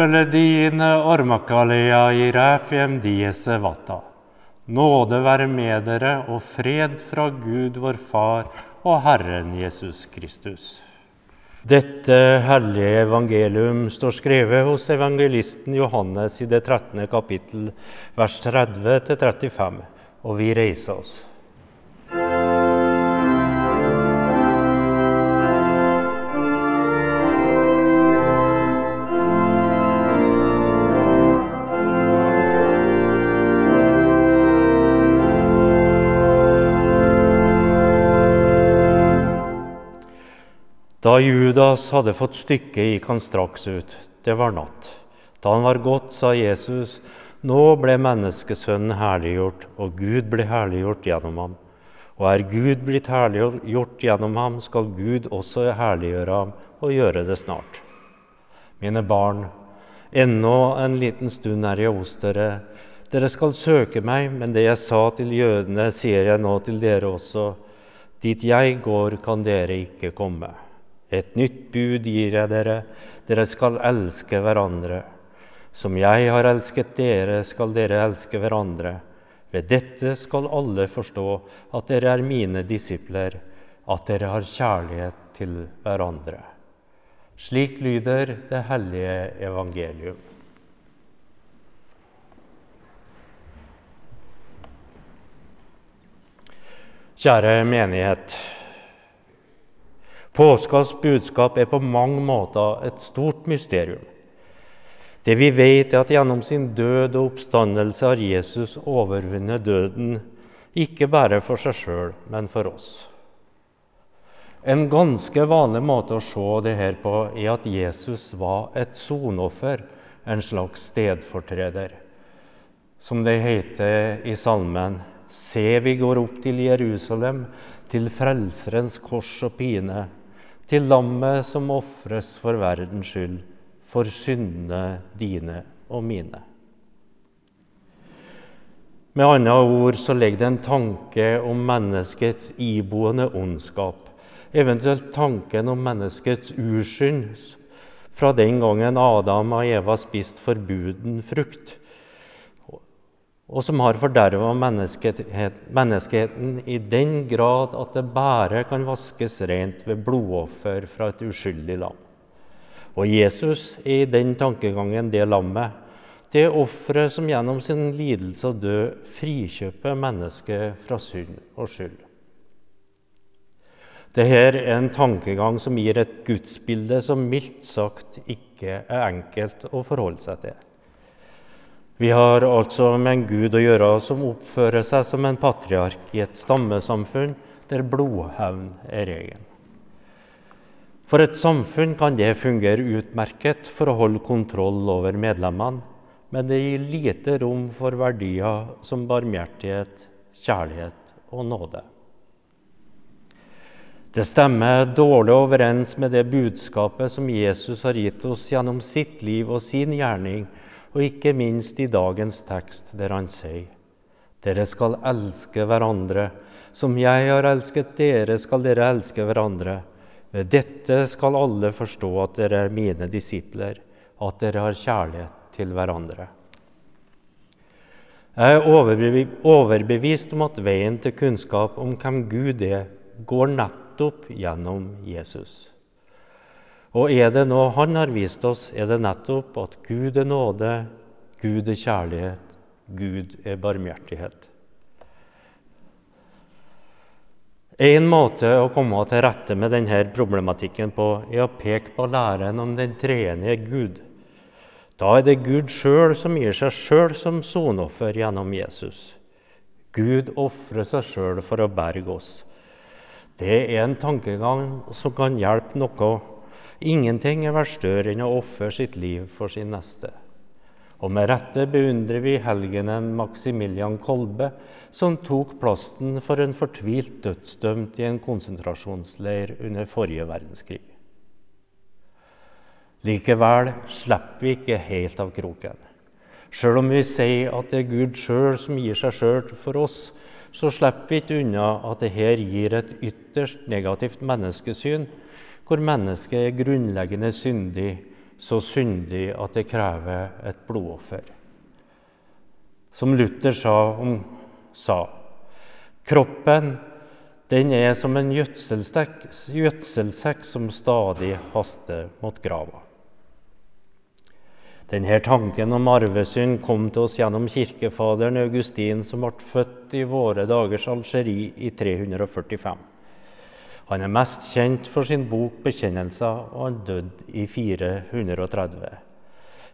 Dine ormakalea i ræfjem diese vatta. Nåde være med dere og fred fra Gud vår Far og Herren Jesus Kristus. Dette hellige evangelium står skrevet hos evangelisten Johannes i det 13. kapittel, vers 30-35, og vi reiser oss. Da Judas hadde fått stykket, gikk han straks ut. Det var natt. Da han var gått, sa Jesus, nå ble menneskesønnen herliggjort, og Gud ble herliggjort gjennom ham. Og er Gud blitt herliggjort gjennom ham, skal Gud også herliggjøre ham og gjøre det snart. Mine barn, ennå en liten stund er jeg hos dere. Dere skal søke meg, men det jeg sa til jødene, sier jeg nå til dere også. Dit jeg går, kan dere ikke komme. Et nytt bud gir jeg dere, dere skal elske hverandre. Som jeg har elsket dere, skal dere elske hverandre. Ved dette skal alle forstå at dere er mine disipler, at dere har kjærlighet til hverandre. Slik lyder det hellige evangelium. Kjære menighet. Påskas budskap er på mange måter et stort mysterium. Det vi vet, er at gjennom sin død og oppstandelse har Jesus overvunnet døden, ikke bare for seg sjøl, men for oss. En ganske vanlig måte å se det her på er at Jesus var et sonoffer, en slags stedfortreder. Som det heter i salmen, Se, vi går opp til Jerusalem, til Frelserens kors og pine til lammet som ofres for verdens skyld, for syndene dine og mine. Med andre ord så ligger det en tanke om menneskets iboende ondskap, eventuelt tanken om menneskets uskyld fra den gangen Adam og Eva spiste forbuden frukt og som har forderva menneskeheten i den grad at det bare kan vaskes rent ved blodoffer fra et uskyldig lam. Og Jesus er i den tankegangen det lammet, det offeret som gjennom sin lidelse og død frikjøper mennesket fra synd og skyld. Dette er en tankegang som gir et gudsbilde som mildt sagt ikke er enkelt å forholde seg til. Vi har altså med en Gud å gjøre som oppfører seg som en patriark i et stammesamfunn der blodhevn er regelen. For et samfunn kan det fungere utmerket for å holde kontroll over medlemmene, men det gir lite rom for verdier som barmhjertighet, kjærlighet og nåde. Det stemmer dårlig overens med det budskapet som Jesus har gitt oss gjennom sitt liv og sin gjerning og ikke minst i dagens tekst, der han sier dere skal elske hverandre. Som jeg har elsket dere, skal dere elske hverandre. Ved dette skal alle forstå at dere er mine disipler, at dere har kjærlighet til hverandre. Jeg er overbevist om at veien til kunnskap om hvem Gud er, går nettopp gjennom Jesus. Og er det noe Han har vist oss, er det nettopp at Gud er nåde, Gud er kjærlighet, Gud er barmhjertighet. En måte å komme til rette med denne problematikken på er å peke på læren om den treenige Gud. Da er det Gud sjøl som gir seg sjøl som sonoffer gjennom Jesus. Gud ofrer seg sjøl for å berge oss. Det er en tankegang som kan hjelpe noe Ingenting er verstørre enn å ofre sitt liv for sin neste. Og med rette beundrer vi helgenen Maximilian Kolbe, som tok plassen for en fortvilt dødsdømt i en konsentrasjonsleir under forrige verdenskrig. Likevel slipper vi ikke helt av kroken. Sjøl om vi sier at det er Gud sjøl som gir seg sjøl for oss, så slipper vi ikke unna at dette gir et ytterst negativt menneskesyn hvor mennesket er grunnleggende syndig, så syndig at det krever et blodoffer. Som Luther sa, om, sa kroppen den er som en gjødselsekk som stadig haster mot grava. Denne tanken om arvesynd kom til oss gjennom kirkefaderen Augustin, som ble født i våre dagers Algerie i 345. Han er mest kjent for sin bok 'Bekjennelser', og han døde i 430.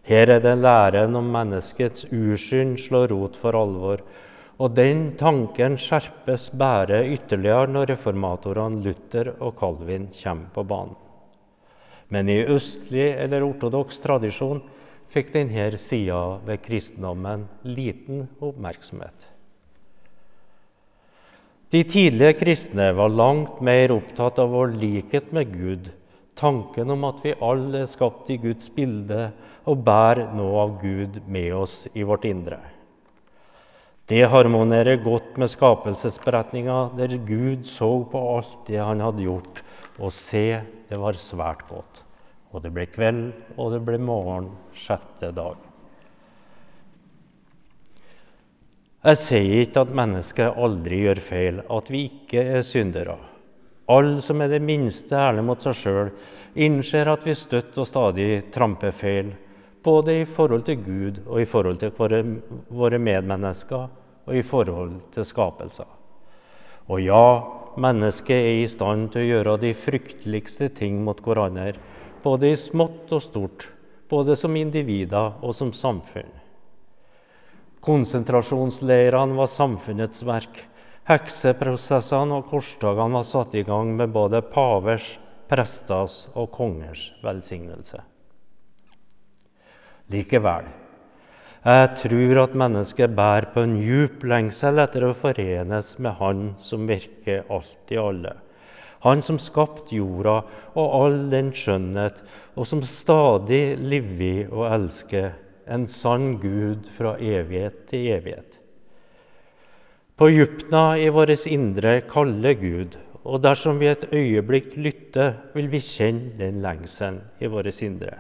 Her er det læren om menneskets uskyld slår rot for alvor, og den tanken skjerpes bare ytterligere når reformatorene Luther og Calvin kommer på banen. Men i østlig eller ortodoks tradisjon fikk denne sida ved kristendommen liten oppmerksomhet. De tidlige kristne var langt mer opptatt av vår likhet med Gud, tanken om at vi alle er skapt i Guds bilde og bærer noe av Gud med oss i vårt indre. Det harmonerer godt med skapelsesberetninga, der Gud så på alt det han hadde gjort, og se, det var svært godt. Og det ble kveld, og det ble morgen sjette dag. Jeg sier ikke at mennesket aldri gjør feil, at vi ikke er syndere. Alle som er det minste ærlig mot seg sjøl, innser at vi støtt og stadig tramper feil, både i forhold til Gud og i forhold til våre, våre medmennesker og i forhold til skapelser. Og ja, mennesket er i stand til å gjøre de frykteligste ting mot hverandre både i smått og stort, både som individer og som samfunn. Konsentrasjonsleirene var samfunnets verk. Hekseprosessene og korstogene var satt i gang med både pavers, presters og kongers velsignelse. Likevel, jeg tror at mennesket bærer på en djup lengsel etter å forenes med Han som virker alt i alle han som skapte jorda og all den skjønnhet, og som stadig lever og elsker, en sann Gud fra evighet til evighet. På djupna i vårt indre kaller Gud, og dersom vi et øyeblikk lytter, vil vi kjenne den lengselen i vårt indre.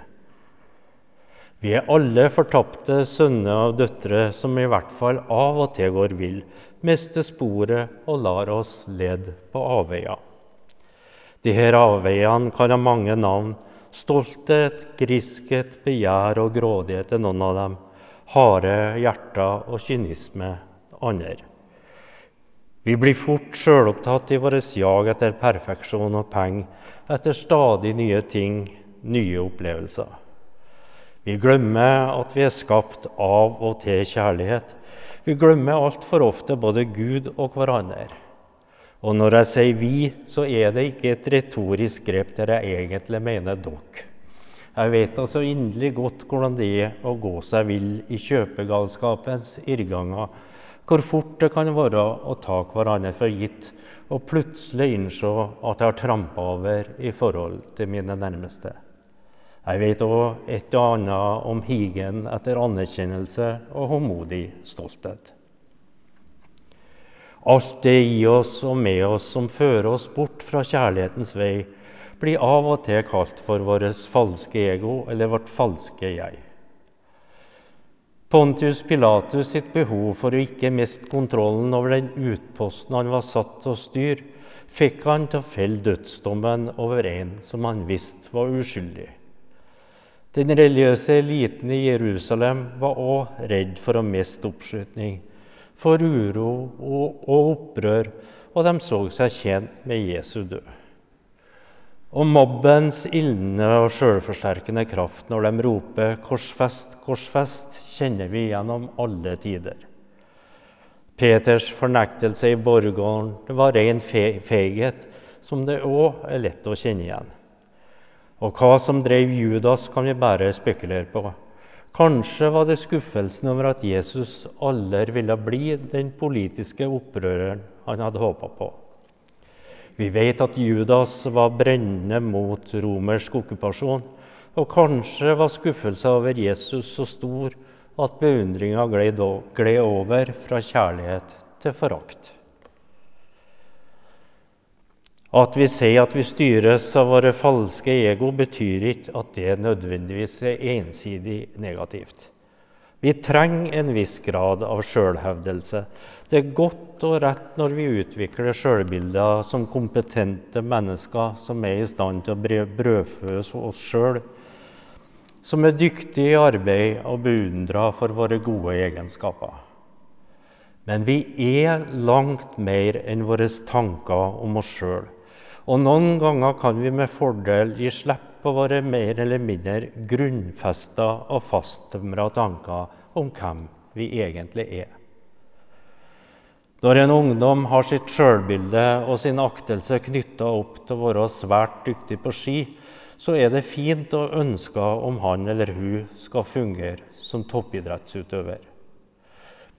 Vi er alle fortapte sønner og døtre som i hvert fall av og til går vill, mister sporet og lar oss lede på avveier. Her avveiene kan ha mange navn. Stolthet, griskhet, begjær og grådighet er noen av dem. Harde hjerter og kynisme andre. Vi blir fort sjølopptatt i vårt jag etter perfeksjon og penger, etter stadig nye ting, nye opplevelser. Vi glemmer at vi er skapt av og til kjærlighet. Vi glemmer altfor ofte både Gud og hverandre. Og når jeg sier 'vi', så er det ikke et retorisk grep der jeg egentlig mener 'dere'. Jeg vet altså inderlig godt hvordan det er å gå seg vill i kjøpegalskapens irrganger, hvor fort det kan være å ta hverandre for gitt og plutselig innse at jeg har trampa over i forhold til mine nærmeste. Jeg vet òg et og annet om higen etter anerkjennelse og håndmodig stolthet. Alt det i oss og med oss som fører oss bort fra kjærlighetens vei, blir av og til kalt for vårt falske ego eller vårt falske jeg. Pontius Pilatus sitt behov for å ikke miste kontrollen over den utposten han var satt til å styre, fikk han til å felle dødsdommen over en som han visste var uskyldig. Den religiøse eliten i Jerusalem var òg redd for å miste oppslutning for uro og, opprør, og de så seg tjent med Jesu død. Og mobbens ildne og sjølforsterkende kraft når de roper 'korsfest, korsfest', kjenner vi gjennom alle tider. Peters fornektelse i borggården var ren feighet, som det òg er lett å kjenne igjen. Og hva som drev Judas, kan vi bare spekulere på. Kanskje var det skuffelsen over at Jesus aldri ville bli den politiske opprøreren han hadde håpa på. Vi vet at Judas var brennende mot romersk okkupasjon, og kanskje var skuffelsen over Jesus så stor at beundringa gled over fra kjærlighet til forakt. At vi sier at vi styres av våre falske ego, betyr ikke at det nødvendigvis er ensidig negativt. Vi trenger en viss grad av sjølhevdelse. Det er godt og rett når vi utvikler sjølbilder som kompetente mennesker som er i stand til å brødfø oss sjøl, som er dyktige i arbeid og beundra for våre gode egenskaper. Men vi er langt mer enn våre tanker om oss sjøl. Og noen ganger kan vi med fordel gi slipp på våre mer eller mindre grunnfesta og fasttømra tanker om hvem vi egentlig er. Når en ungdom har sitt sjølbilde og sin aktelse knytta opp til å være svært dyktig på ski, så er det fint å ønske om han eller hun skal fungere som toppidrettsutøver.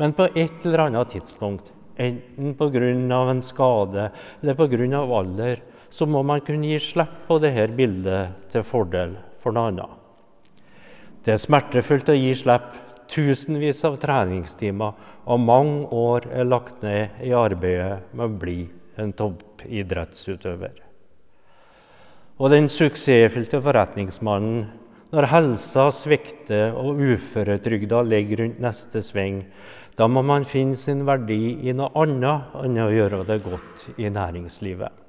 Men på et eller annet tidspunkt, enten pga. en skade eller pga. alder, så må man kunne gi slipp på dette bildet til fordel for noe annet. Det er smertefullt å gi slipp. Tusenvis av treningstimer og mange år er lagt ned i arbeidet med å bli en toppidrettsutøver. Og den suksessfylte forretningsmannen, når helsa svikter og uføretrygda ligger rundt neste sving, da må man finne sin verdi i noe annet enn å gjøre det godt i næringslivet.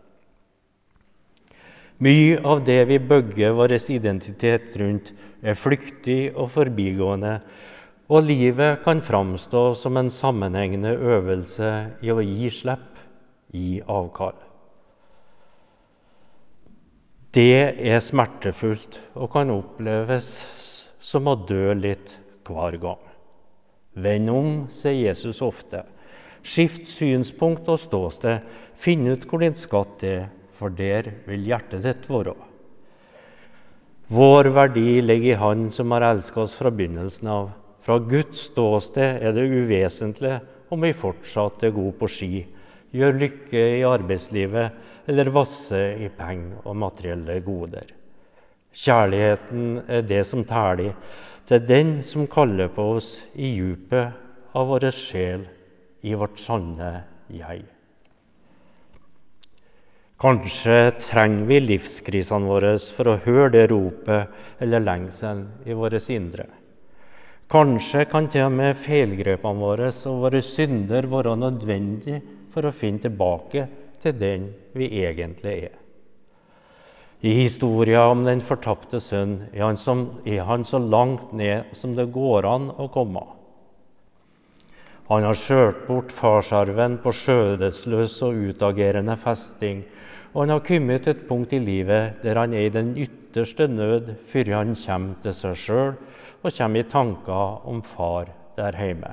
Mye av det vi bygger vår identitet rundt, er flyktig og forbigående, og livet kan framstå som en sammenhengende øvelse i å gi slipp, gi avkall. Det er smertefullt og kan oppleves som å dø litt hver gang. Vend om, sier Jesus ofte. Skift synspunkt og ståsted. Finn ut hvor din skatt er, for der vil hjertet ditt være. Vår verdi ligger i Han som har elsket oss fra begynnelsen av. Fra Guds ståsted er det uvesentlig om vi fortsatt er gode på ski, gjør lykke i arbeidslivet eller vasser i penger og materielle goder. Kjærligheten er det som teller. Det er den som kaller på oss i djupet av vår sjel, i vårt sanne jeg. Kanskje trenger vi livskrisene våre for å høre det ropet eller lengselen i våre indre. Kanskje kan til og med feilgrepene våre og våre synder være nødvendig for å finne tilbake til den vi egentlig er. I historien om den fortapte sønn er han, som, er han så langt ned som det går an å komme. Han har skjørt bort farsarven på skjødesløs og utagerende festing og han har kommet til et punkt i livet der han er i den ytterste nød før han kommer til seg sjøl og kommer i tanker om far der hjemme.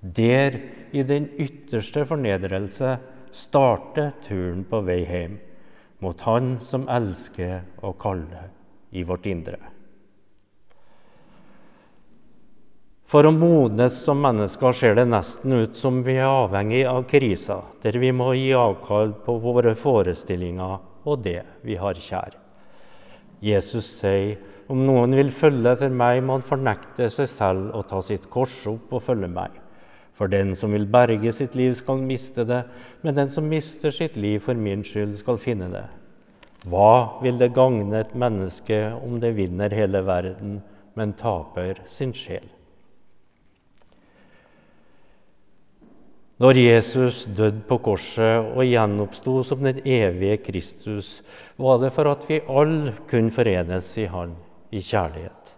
Der, i den ytterste fornedrelse, starter turen på vei hjem mot Han som elsker og kaller i vårt indre. For å modnes som mennesker ser det nesten ut som vi er avhengig av krisa, der vi må gi avkall på våre forestillinger og det vi har kjær. Jesus sier om noen vil følge etter meg, må han fornekte seg selv og ta sitt kors opp og følge meg. For den som vil berge sitt liv, skal miste det, men den som mister sitt liv for min skyld, skal finne det. Hva vil det gagne et menneske om det vinner hele verden, men taper sin sjel? Når Jesus døde på korset og gjenoppsto som den evige Kristus, var det for at vi alle kunne forenes i Han i kjærlighet.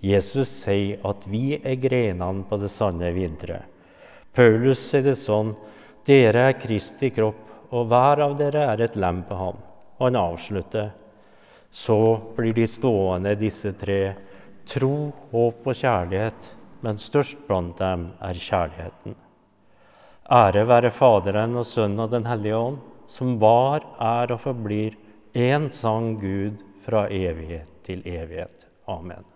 Jesus sier at vi er grenene på det sanne vinteret. Paulus sier det sånn dere er Kristi kropp, og hver av dere er et lem på ham. Og han avslutter. Så blir de stående, disse tre, tro, håp og kjærlighet, men størst blant dem er kjærligheten. Ære være Faderen og Sønnen og Den hellige ånd, som var, er og forblir én sann Gud fra evighet til evighet. Amen.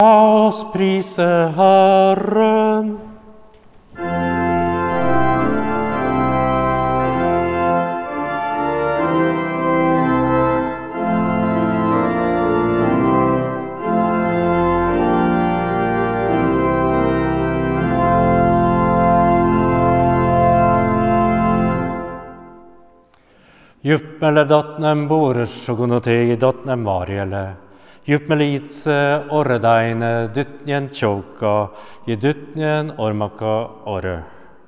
La oss prise Herren. Juppele datnem boresjogunotei datnem varjele. Juppmelitse orredeine dytnjen tjouka, jedutnjen ormaka orre.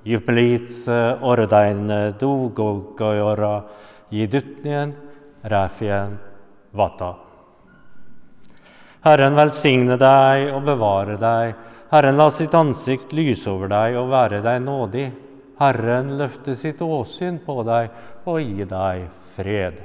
Juppmelitse orredeine dugogajora, jedutnjen ræfjen vata. Herren velsigne deg og bevare deg. Herren la sitt ansikt lyse over deg og være deg nådig. Herren løfte sitt åsyn på deg og gi deg fred.